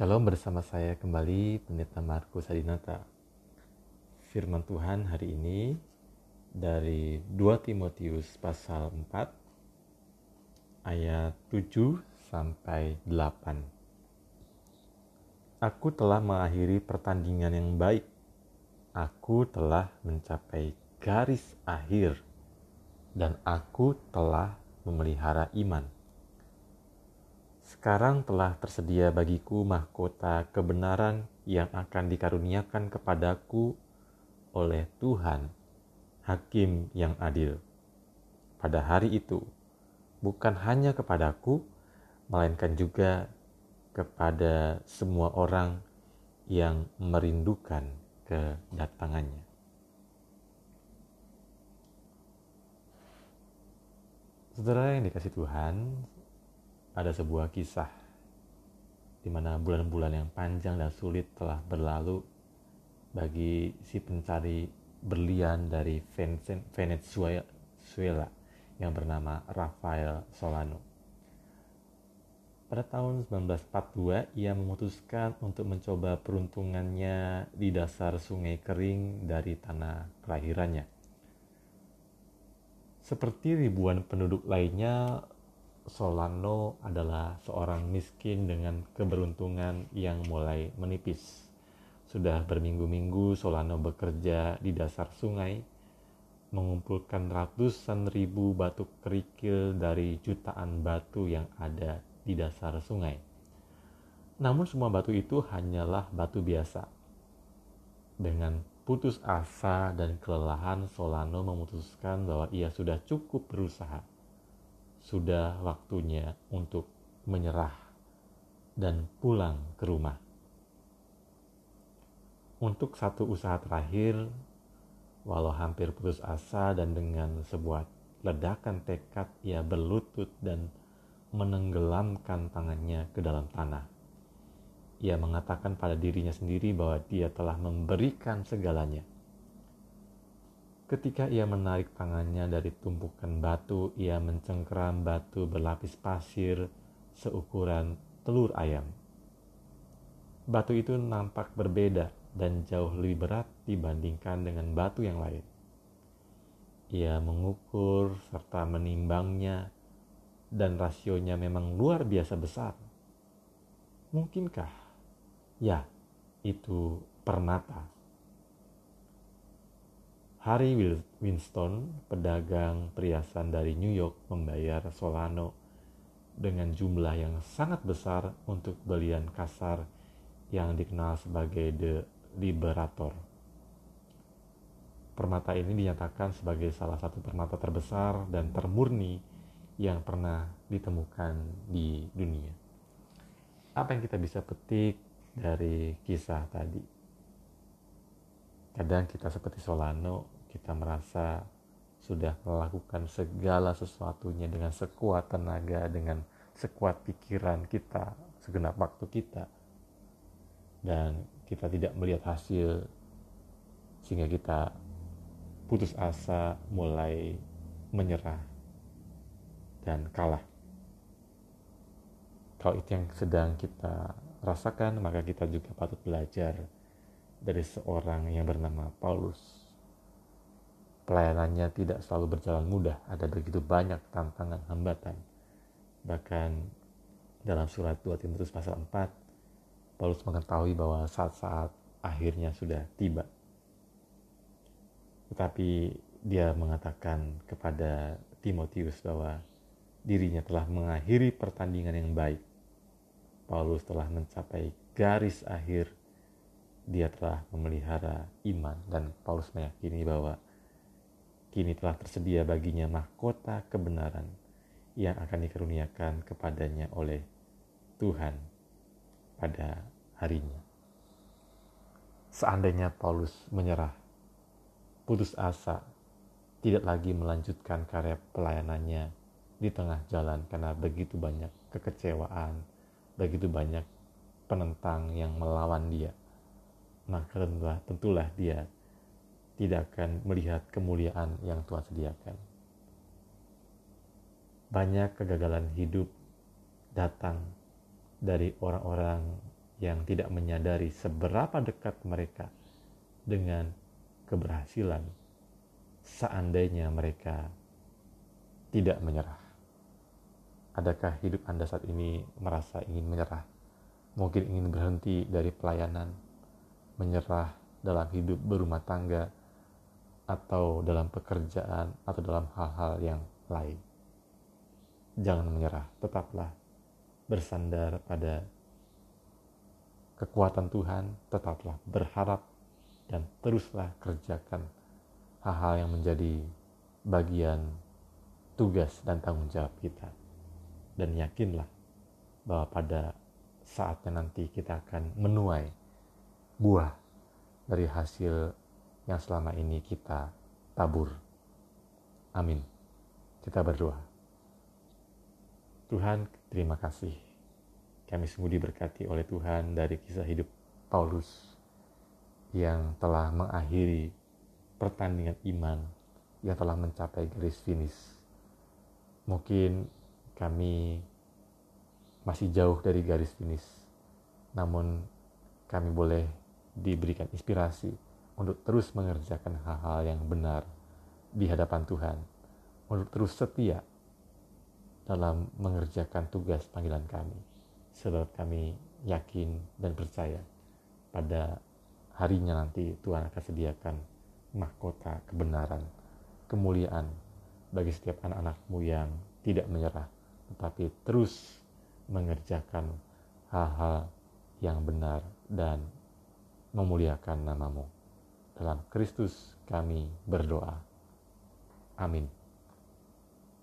Shalom bersama saya kembali Pendeta Markus Adinata. Firman Tuhan hari ini dari 2 Timotius pasal 4 ayat 7 sampai 8. Aku telah mengakhiri pertandingan yang baik. Aku telah mencapai garis akhir dan aku telah memelihara iman. Sekarang telah tersedia bagiku mahkota kebenaran yang akan dikaruniakan kepadaku oleh Tuhan, Hakim yang adil. Pada hari itu, bukan hanya kepadaku, melainkan juga kepada semua orang yang merindukan kedatangannya. Saudara yang dikasih Tuhan, ada sebuah kisah di mana bulan-bulan yang panjang dan sulit telah berlalu bagi si pencari berlian dari Venezuela yang bernama Rafael Solano. Pada tahun 1942, ia memutuskan untuk mencoba peruntungannya di dasar sungai kering dari tanah kelahirannya. Seperti ribuan penduduk lainnya, Solano adalah seorang miskin dengan keberuntungan yang mulai menipis. Sudah berminggu-minggu Solano bekerja di dasar sungai, mengumpulkan ratusan ribu batu kerikil dari jutaan batu yang ada di dasar sungai. Namun semua batu itu hanyalah batu biasa. Dengan putus asa dan kelelahan, Solano memutuskan bahwa ia sudah cukup berusaha sudah waktunya untuk menyerah dan pulang ke rumah. Untuk satu usaha terakhir, walau hampir putus asa dan dengan sebuah ledakan tekad ia berlutut dan menenggelamkan tangannya ke dalam tanah. Ia mengatakan pada dirinya sendiri bahwa dia telah memberikan segalanya Ketika ia menarik tangannya dari tumpukan batu, ia mencengkeram batu berlapis pasir seukuran telur ayam. Batu itu nampak berbeda dan jauh lebih berat dibandingkan dengan batu yang lain. Ia mengukur serta menimbangnya, dan rasionya memang luar biasa besar. Mungkinkah? Ya, itu permata. Harry Winston, pedagang perhiasan dari New York, membayar Solano dengan jumlah yang sangat besar untuk belian kasar yang dikenal sebagai The Liberator. Permata ini dinyatakan sebagai salah satu permata terbesar dan termurni yang pernah ditemukan di dunia. Apa yang kita bisa petik dari kisah tadi? Kadang kita seperti Solano, kita merasa sudah melakukan segala sesuatunya dengan sekuat tenaga, dengan sekuat pikiran kita, segenap waktu kita. Dan kita tidak melihat hasil sehingga kita putus asa, mulai menyerah dan kalah. Kalau itu yang sedang kita rasakan, maka kita juga patut belajar dari seorang yang bernama Paulus. Pelayanannya tidak selalu berjalan mudah, ada begitu banyak tantangan hambatan. Bahkan dalam surat 2 Timotius pasal 4, Paulus mengetahui bahwa saat-saat akhirnya sudah tiba. Tetapi dia mengatakan kepada Timotius bahwa dirinya telah mengakhiri pertandingan yang baik. Paulus telah mencapai garis akhir dia telah memelihara iman dan Paulus meyakini bahwa kini telah tersedia baginya mahkota kebenaran yang akan dikaruniakan kepadanya oleh Tuhan pada harinya. Seandainya Paulus menyerah, putus asa, tidak lagi melanjutkan karya pelayanannya di tengah jalan karena begitu banyak kekecewaan, begitu banyak penentang yang melawan dia maka tentulah, tentulah dia tidak akan melihat kemuliaan yang Tuhan sediakan. Banyak kegagalan hidup datang dari orang-orang yang tidak menyadari seberapa dekat mereka dengan keberhasilan seandainya mereka tidak menyerah. Adakah hidup Anda saat ini merasa ingin menyerah? Mungkin ingin berhenti dari pelayanan, menyerah dalam hidup berumah tangga, atau dalam pekerjaan, atau dalam hal-hal yang lain. Jangan menyerah, tetaplah bersandar pada kekuatan Tuhan, tetaplah berharap dan teruslah kerjakan hal-hal yang menjadi bagian tugas dan tanggung jawab kita. Dan yakinlah bahwa pada saatnya nanti kita akan menuai buah dari hasil yang selama ini kita tabur. Amin. Kita berdoa. Tuhan, terima kasih kami sungguh diberkati oleh Tuhan dari kisah hidup Paulus yang telah mengakhiri pertandingan iman yang telah mencapai garis finish. Mungkin kami masih jauh dari garis finish, namun kami boleh diberikan inspirasi untuk terus mengerjakan hal-hal yang benar di hadapan Tuhan, untuk terus setia dalam mengerjakan tugas panggilan kami sebab kami yakin dan percaya pada harinya nanti Tuhan akan sediakan mahkota kebenaran, kemuliaan bagi setiap anak-anakmu yang tidak menyerah, tetapi terus mengerjakan hal-hal yang benar dan memuliakan namamu. Dalam Kristus kami berdoa. Amin.